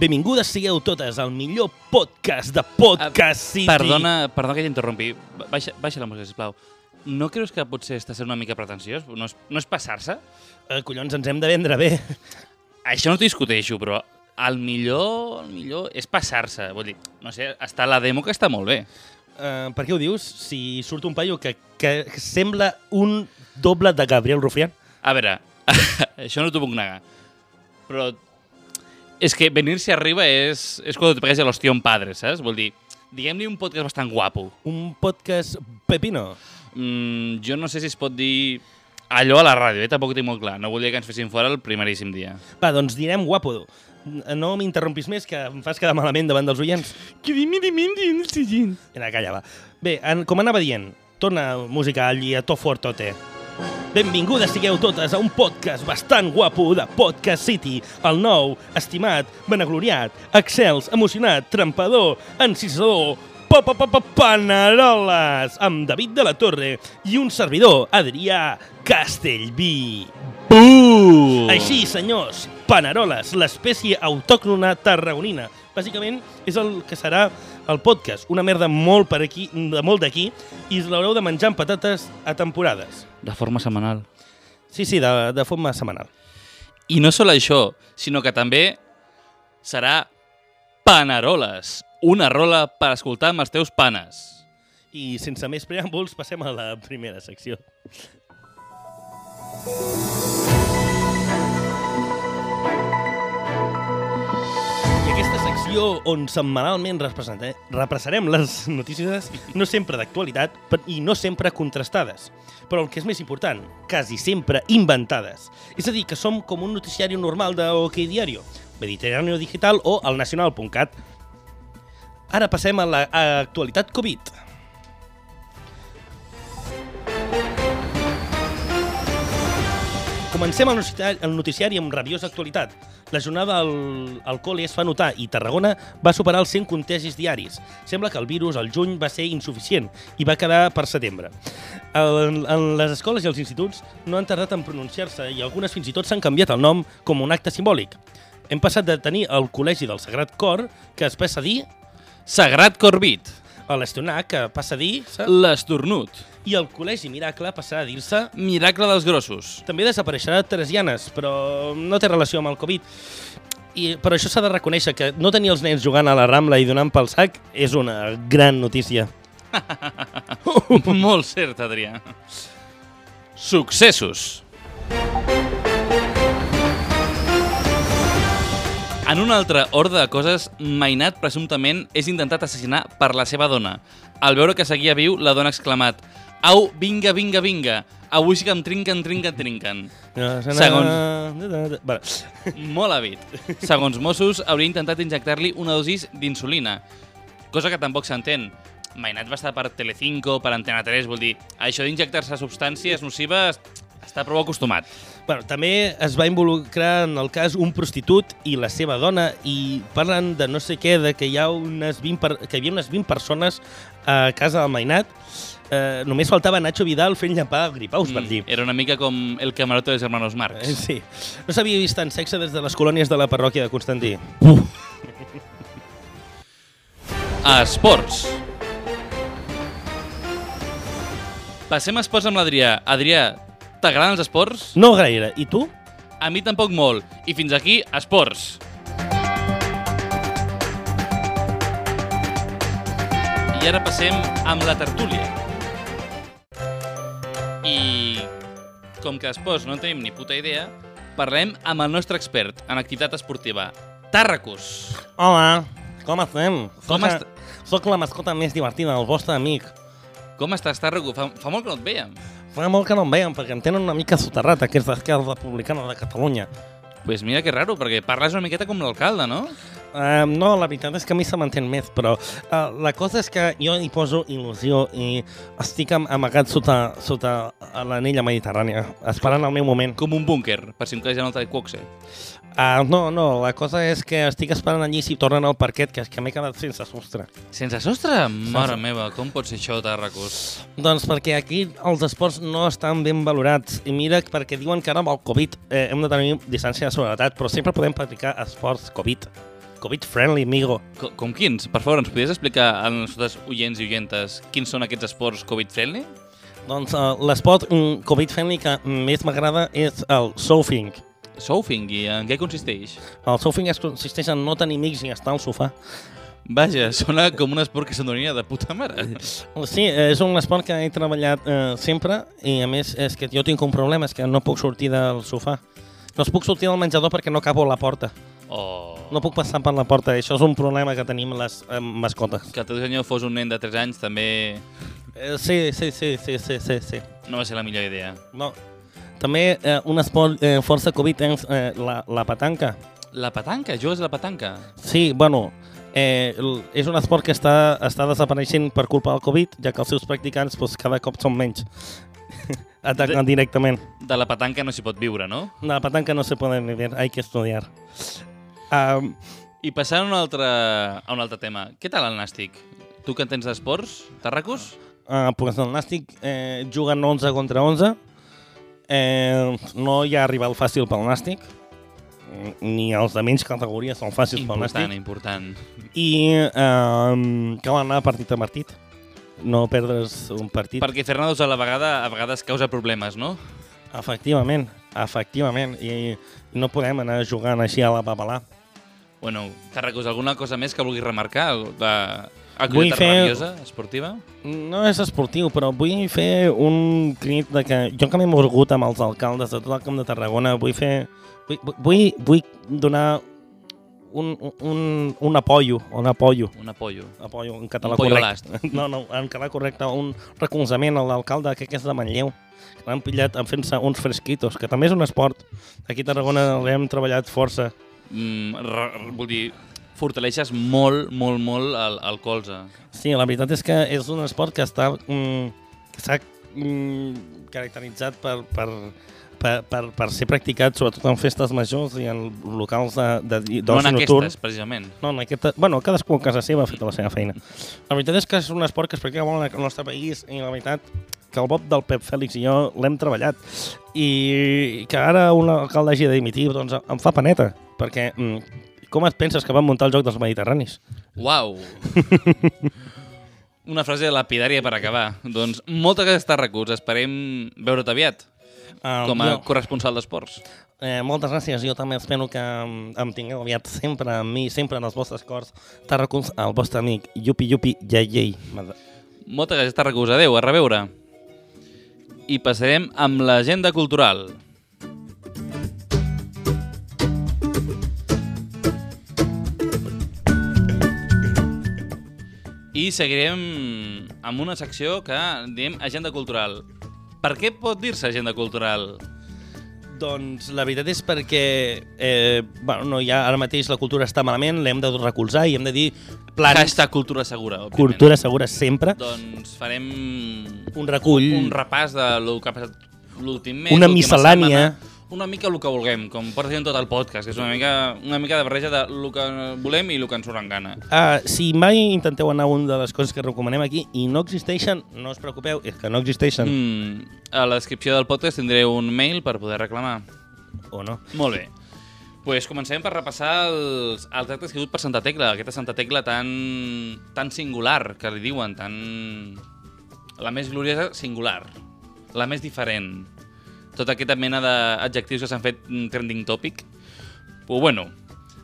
Benvingudes sigueu totes al millor podcast de Podcast City. Perdona, perdona que t'interrompi. Baixa, baixa la música, sisplau. No creus que potser està sent una mica pretensiós? No és, no és passar-se? Eh, collons, ens hem de vendre bé. Això no t'ho discuteixo, però el millor, el millor és passar-se. Vull dir, no sé, està la demo que està molt bé. Eh, per què ho dius? Si surt un paio que, que sembla un doble de Gabriel Rufián. A veure, això no t'ho puc negar. Però és que venir-se arriba és, és quan te pegues a l'hòstia un padre, saps? Vol dir, diguem-li un podcast bastant guapo. Un podcast pepino. Mm, jo no sé si es pot dir allò a la ràdio, eh? tampoc ho tinc molt clar. No volia que ens fessin fora el primeríssim dia. Va, doncs direm guapo. No m'interrompis més, que em fas quedar malament davant dels oients. Que dimidimindi, no sé gens. Mira, calla, va. Bé, en, com anava dient, torna música allí a to fort tote. Benvingudes sigueu totes a un podcast bastant guapo de Podcast City, el nou, estimat, benegloriat, excels, emocionat, trampador, encisador, pa pa pa pa paneroles, amb David de la Torre i un servidor, Adrià Castellví. Uh! Així, senyors, paneroles, l'espècie autòctona tarragonina. Bàsicament és el que serà el podcast, una merda molt per aquí, de molt d'aquí, i l'haureu de menjar amb patates a temporades. De forma setmanal. Sí, sí, de, de forma setmanal. I no sol això, sinó que també serà Paneroles, una rola per escoltar amb els teus panes. I sense més preàmbuls, passem a la primera secció. I secció on setmanalment repassarem les notícies no sempre d'actualitat i no sempre contrastades, però el que és més important, quasi sempre inventades. És a dir, que som com un noticiari normal de OK Diario, Mediterráneo Digital o el nacional.cat. Ara passem a l'actualitat Covid. Comencem el noticiari, el noticiari amb rabiosa actualitat. La jornada al, al col·le es fa notar i Tarragona va superar els 100 contagis diaris. Sembla que el virus al juny va ser insuficient i va quedar per setembre. En, en les escoles i els instituts no han tardat en pronunciar-se i algunes fins i tot s'han canviat el nom com un acte simbòlic. Hem passat de tenir el Col·legi del Sagrat Cor, que es passa a dir, Sagrat Corbit, a l'Estonà, que passa a dir, l'estornut, i el Col·legi Miracle passarà a dir-se miracle dels grossos. També desapareixerà Teresianes, però no té relació amb el Covid. I, però això s'ha de reconèixer, que no tenir els nens jugant a la Rambla i donant pel sac és una gran notícia. Molt cert, Adrià. Successos. En un altre ordre de coses, Mainat presumptament és intentat assassinar per la seva dona. Al veure que seguia viu, la dona ha exclamat «Au, vinga, vinga, vinga! Avui sí que em trinquen, trinquen, trinquen!» Segons... Vale. Molt hàbit. Segons Mossos, hauria intentat injectar-li una dosis d'insulina, cosa que tampoc s'entén. Mainat va estar per Telecinco, per Antena 3, vol dir, això d'injectar-se substàncies nocives està prou acostumat. Bueno, també es va involucrar en el cas un prostitut i la seva dona i parlen de no sé què, de que hi, ha unes 20 per, que hi havia unes 20 persones a casa del Mainat. Eh, només faltava Nacho Vidal fent llapar gripaus per dir. Era una mica com el camarote dels hermanos Eh, Marx. Sí. No s'havia vist tant sexe des de les colònies de la parròquia de Constantí. A esports. Passem a esports amb l'Adrià. Adrià, t'agraden els esports? No gaire. I tu? A mi tampoc molt. I fins aquí, esports. I ara passem amb la tertúlia. Com que d'esports no en tenim ni puta idea, parlem amb el nostre expert en activitat esportiva, Tàrracos. Hola, com estem? Com est- soc la mascota més divertida, el vostre amic. Com estàs, Tàrraco? Fa, fa molt que no et veiem. Fa molt que no em veien, perquè em tenen una mica soterrat, aquests d'Esquerra Republicana de Catalunya. Pues mira que raro, perquè parles una miqueta com l'alcalde, no? Uh, no, la veritat és que a mi se m'entén més, però uh, la cosa és que jo hi poso il·lusió i estic am amagat sota, sota l'anella mediterrània, esperant el meu moment. Com un búnquer, per si em caig en el Taekwoxe. Uh, no, no, la cosa és que estic esperant allí si tornen al parquet, que és que m'he quedat sense sostre. Sense sostre? Mare meva, com pot ser això, Tarracos? Doncs perquè aquí els esports no estan ben valorats. I mira, perquè diuen que ara amb el Covid eh, hem de tenir distància de seguretat, però sempre podem practicar esports Covid. Covid-friendly, amigo. Com, com quins? Per favor, ens podries explicar als nostres oients i oientes quins són aquests esports Covid-friendly? Doncs uh, l'esport mm, Covid-friendly que més m'agrada és el surfing. Surfing, i en què consisteix? El surfing es consisteix en no tenir amics i estar al sofà. Vaja, sona com un esport que s'endormia de puta mare. Sí, és un esport que he treballat eh, sempre i a més és que jo tinc un problema, és que no puc sortir del sofà. No es puc sortir del menjador perquè no cabo a la porta. Oh. No puc passar per la porta, això és un problema que tenim les eh, mascotes. Que el teu senyor fos un nen de 3 anys també Eh, sí, sí, sí, sí, sí, sí, sí. no va ser la millor idea. No. També eh, un esport eh, força Covid és eh, la, la petanca. La petanca, jugues a la petanca? Sí, bueno, eh, és un esport que està, està desapareixent per culpa del Covid, ja que els seus practicants pues, cada cop són menys. Ataquen directament. De la petanca no s'hi pot viure, no? De la petanca no se puede vivir, hay que estudiar. Um, I passant a un altre, a un altre tema. Què tal el nàstic? Tu que entens d'esports, Tarracos? uh, pues el Nàstic eh, juguen 11 contra 11. Eh, no hi ha rival fàcil pel Nàstic, ni els de menys categoria són fàcils pel Important, Nàstic. important. I eh, cal anar partit a partit. No perdre's un partit. Perquè fer-ne dos a la vegada a vegades causa problemes, no? Efectivament, efectivament. I no podem anar jugant així a la papalà. Bueno, Tarracos, alguna cosa més que vulguis remarcar? De Vull fer- rabiosa, esportiva? No és esportiu, però vull fer un crit de que jo que m'he mogut amb els alcaldes de tot el Camp de Tarragona, vull fer... Vull, vull, vull donar un, un, un apoyo, un apoyo, Un apoyo. apoyo en català Un correcte. No, no, en català correcte, un recolzament a l'alcalde que és de Manlleu, que l'han pillat en fent-se uns fresquitos, que també és un esport. Aquí a Tarragona l'hem treballat força. Mm, re, re- vull dir, fortaleixes molt, molt, molt el, el colze. Sí, la veritat és que és un esport que està mm, que s'ha mm, caracteritzat per, per, per, per, per ser practicat sobretot en festes majors i en locals de, de, No d'oci en nocturn. aquestes, precisament. No, en aquesta, bueno, cadascú a casa seva ha fet la seva feina. La veritat és que és un esport que es practica molt al nostre país i la veritat que el Bob del Pep Fèlix i jo l'hem treballat i que ara un alcalde hagi de dimitir doncs em fa paneta perquè mm, com et penses que van muntar el joc dels Mediterranis? Uau! Una frase lapidària per acabar. Doncs moltes gràcies, Tarracos. Esperem veure't aviat Um, com a jo- corresponsal d'esports. Eh, moltes gràcies, jo també espero que em, em tingueu aviat sempre amb mi, sempre en els vostres cors. Tarraculs, el vostre amic, Yupi Yupi Yay Yay. Moltes gràcies, Tarracos. Adéu, a reveure. I passarem amb l'agenda cultural. I seguirem amb una secció que diem agenda cultural. Per què pot dir-se agenda cultural? Doncs la veritat és perquè eh, bueno, no, ja ara mateix la cultura està malament, l'hem de recolzar i hem de dir plans, Hashtag cultura segura, òbviament. cultura segura sempre, Doncs farem un recull, un repàs de lo que ha passat l'últim mes, Una miscel·lània. setmana. Una mica el que vulguem, com porta en tot el podcast, que és una mica, una mica de barreja de lo que volem i el que ens surt en gana. Ah, si mai intenteu anar a una de les coses que recomanem aquí i no existeixen, no us preocupeu, és que no existeixen. Mm, a la descripció del podcast tindré un mail per poder reclamar. O no. Molt bé. pues comencem per repassar els, els actes que ha hagut per Santa Tecla, aquesta Santa Tecla tan, tan singular, que li diuen, tan... La més gloriosa, singular. La més diferent. Tota aquesta mena d'adjectius que s'han fet mm, trending topic. Però bueno,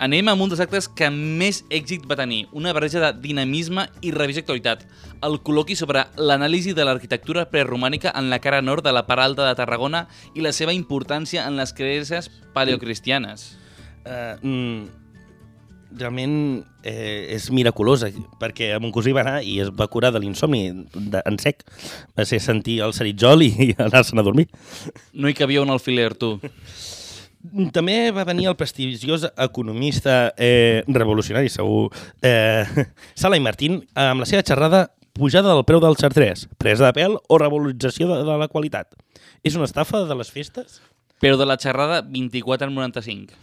anem amb un dels actes que més èxit va tenir, una barreja de dinamisme i revisió d'actualitat. El col·loqui sobre l'anàlisi de l'arquitectura preromànica en la cara nord de la part alta de Tarragona i la seva importància en les creences paleocristianes. Uh, mm, realment eh, és miraculosa, perquè mon cosí va anar i es va curar de l'insomni en sec. Va ser sentir el seritzol i, i anar-se'n a dormir. No hi cabia un alfiler, tu. També va venir el prestigiós economista eh, revolucionari, segur, eh, Sala i Martín, amb la seva xerrada pujada del preu del xartrés, presa de pèl o revalorització de, de la qualitat. És una estafa de les festes? Però de la xerrada 24 al 95.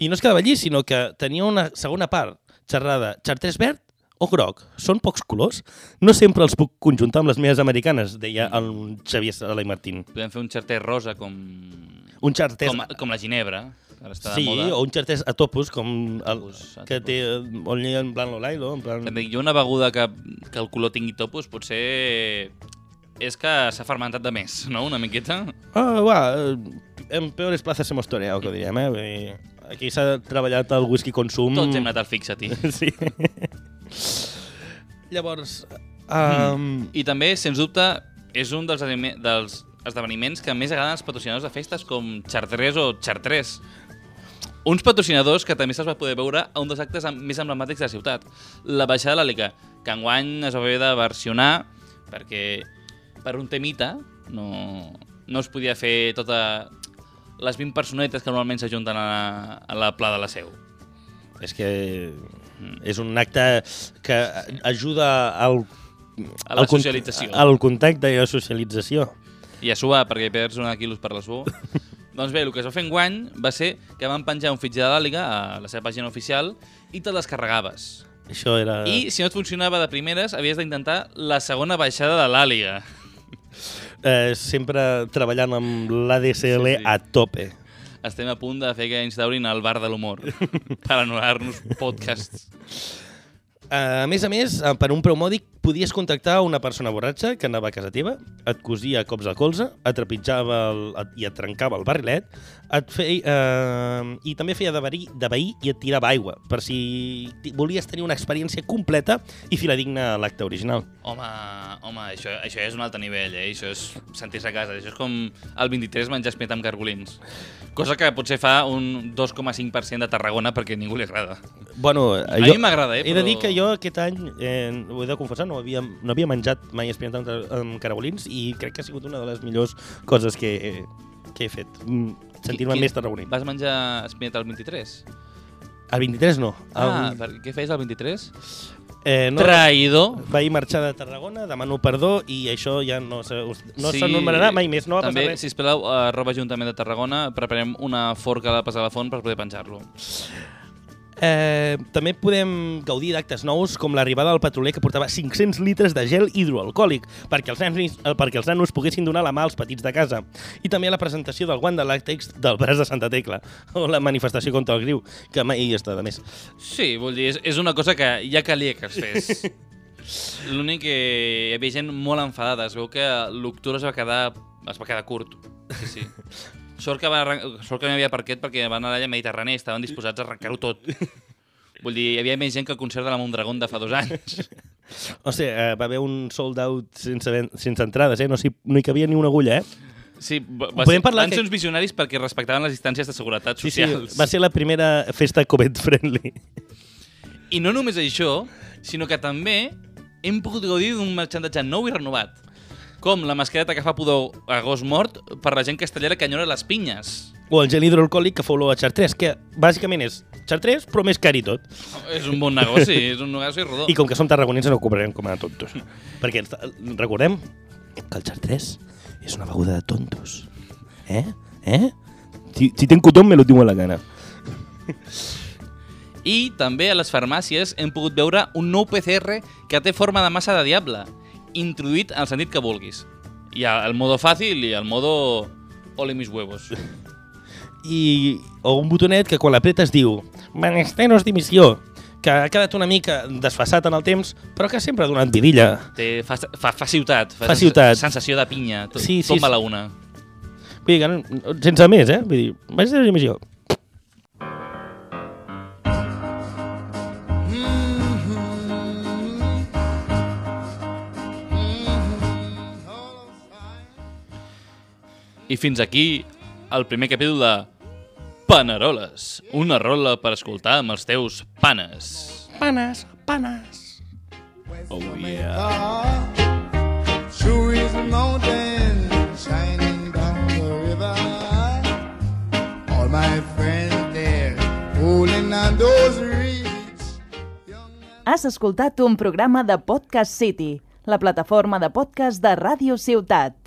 I no es quedava allí, sinó que tenia una segona part, xerrada, xartrés verd o groc. Són pocs colors? No sempre els puc conjuntar amb les meves americanes, deia el Xavier Sala i Martín. Podem fer un xarter rosa com... Un xartrés... Com, com la ginebra, que ara està Sí, de moda. o un xartrés a topus, com el, Topus, que té on hi ha en plan l'olailo, en plan... Et dic, jo una beguda que, que el color tingui topus potser és que s'ha fermentat de més, no? Una miqueta. Ah, va, eh, en peores plazas hemos toreado, que diríem, eh? Vull dir, Aquí s'ha treballat el whisky consum... Tots hem anat al fixa-t'hi. Sí. Llavors, um, I també, sens dubte, és un dels, dels esdeveniments que més agraden als patrocinadors de festes com Chartres o Chartres. Uns patrocinadors que també se'ls va poder veure a un dels actes més emblemàtics de la ciutat, la baixada de l'Àlica, que enguany es va haver de versionar perquè per un temita no, no es podia fer tota les 20 personetes que normalment s'ajunten a, la- a la Pla de la Seu. és que és un acte que ajuda al... A la al socialització. Al contacte i a la socialització. i a suar perquè perds una quilos per la suor. doncs bé, el que es va fer enguany va ser que van penjar un fitxer de l'àliga a la seva pàgina oficial i te'l descarregaves. Això era... I si no et funcionava de primeres, havies d'intentar la segona baixada de l'àliga. Eh, sempre treballant amb l'ADSL Sí, sí, a tope. Estem a punt de fer que instaurin el bar de l'humor per anul·lar-nos podcasts. A més a més, eh, per un preu mòdic, podies contactar una persona borratxa que anava a casa teva, et cosia cops al colze, et trepitjava el, et, i et trencava el barrilet, et feia, eh, i també feia de veí, de veí i et tirava aigua, per si volies tenir una experiència completa i filadigna a l'acte original. Home, home això, això és un altre nivell, eh? Això és sentir-se a casa. Això és com el 23 menjar espet amb cargolins. Cosa que potser fa un 2,5% de Tarragona perquè a ningú li agrada. Bueno, A mi m'agrada, eh, He de però- dir que jo aquest any, eh, ho he de confessar, no havia, no havia menjat mai espinat amb, amb caragolins i crec que ha sigut una de les millors coses que, he- que he fet. Mm, Sentir-me més tarragoní. Vas menjar espineta al 23? El 23 no. Ah, El, per, què feies el 23? eh, no Traïdor. vaig marxar de Tarragona, demano perdó i això ja no, se- no Sí. s'anomenarà mai més, no va També, passar res. sisplau, arroba Ajuntament de Tarragona, preparem una forca de passar a la font per poder penjar-lo. Eh, també podem gaudir d'actes nous com l'arribada del petroler que portava 500 litres de gel hidroalcohòlic perquè els, nanos, eh, perquè els nanos poguessin donar la mà als petits de casa. I també la presentació del guant de làctex del braç de Santa Tecla o la manifestació contra el griu, que mai està de més. Sí, vull dir, és, és una cosa que ja calia que es fes. L'únic que hi havia gent molt enfadada. Es veu que l'octubre es va quedar es va quedar curt. Sí, sí. Sort que, va, arran- sort que no hi havia parquet perquè van anar allà Mediterrani i estaven disposats a arrencar-ho tot. Vull dir, hi havia més gent que el concert de la Mondragón de fa dos anys. O sigui, eh, va haver un sold out sense, ven- sense entrades, eh? no, s'hi- no hi cabia ni una agulla, eh? Sí, va, va Podem ser, parlar van que- ser uns visionaris perquè respectaven les distàncies de seguretat Sí, sí, socials. va ser la primera festa COVID-friendly. I no només això, sinó que també hem pogut gaudir d'un merchandatge nou i renovat. Com la mascareta que fa pudor a gos mort per la gent castellera que enyora les pinyes. O el gel hidroalcohòlic que fa olor a xartrés, que bàsicament és xartrés, però més car i tot. És un bon negoci, és un negoci rodó. I com que som tarragonins ens ho cobrarem com a tontos. Perquè ens- recordem que el xartrés és una beguda de tontos. Eh? Eh? Si, si tenc cotó me lo tinc a la gana. I també a les farmàcies hem pogut veure un nou PCR que té forma de massa de diable, introduït en el sentit que vulguis. Hi ha el modo fàcil i el modo ole mis huevos. I, o un botonet que quan l'apretes diu Menesteros dimissió, que ha quedat una mica desfassat en el temps, però que sempre ha donat vidilla. Té, fa, fa, fa ciutat, fa, Fa sens- ciutat. sensació de pinya, tot, Sí, sí, tomba sí. la una. Vull dir que no, sense més, eh? Vull dir, menesteros dimissió. Fins aquí el primer capítol de Paneroles, una rola per escoltar amb els teus panes. Panes, panes. Oh, yeah. True is mountain, shining down the river. All my friends there, pulling on those reeds. Has escoltat un programa de Podcast City, la plataforma de podcast de Radio Ciutat.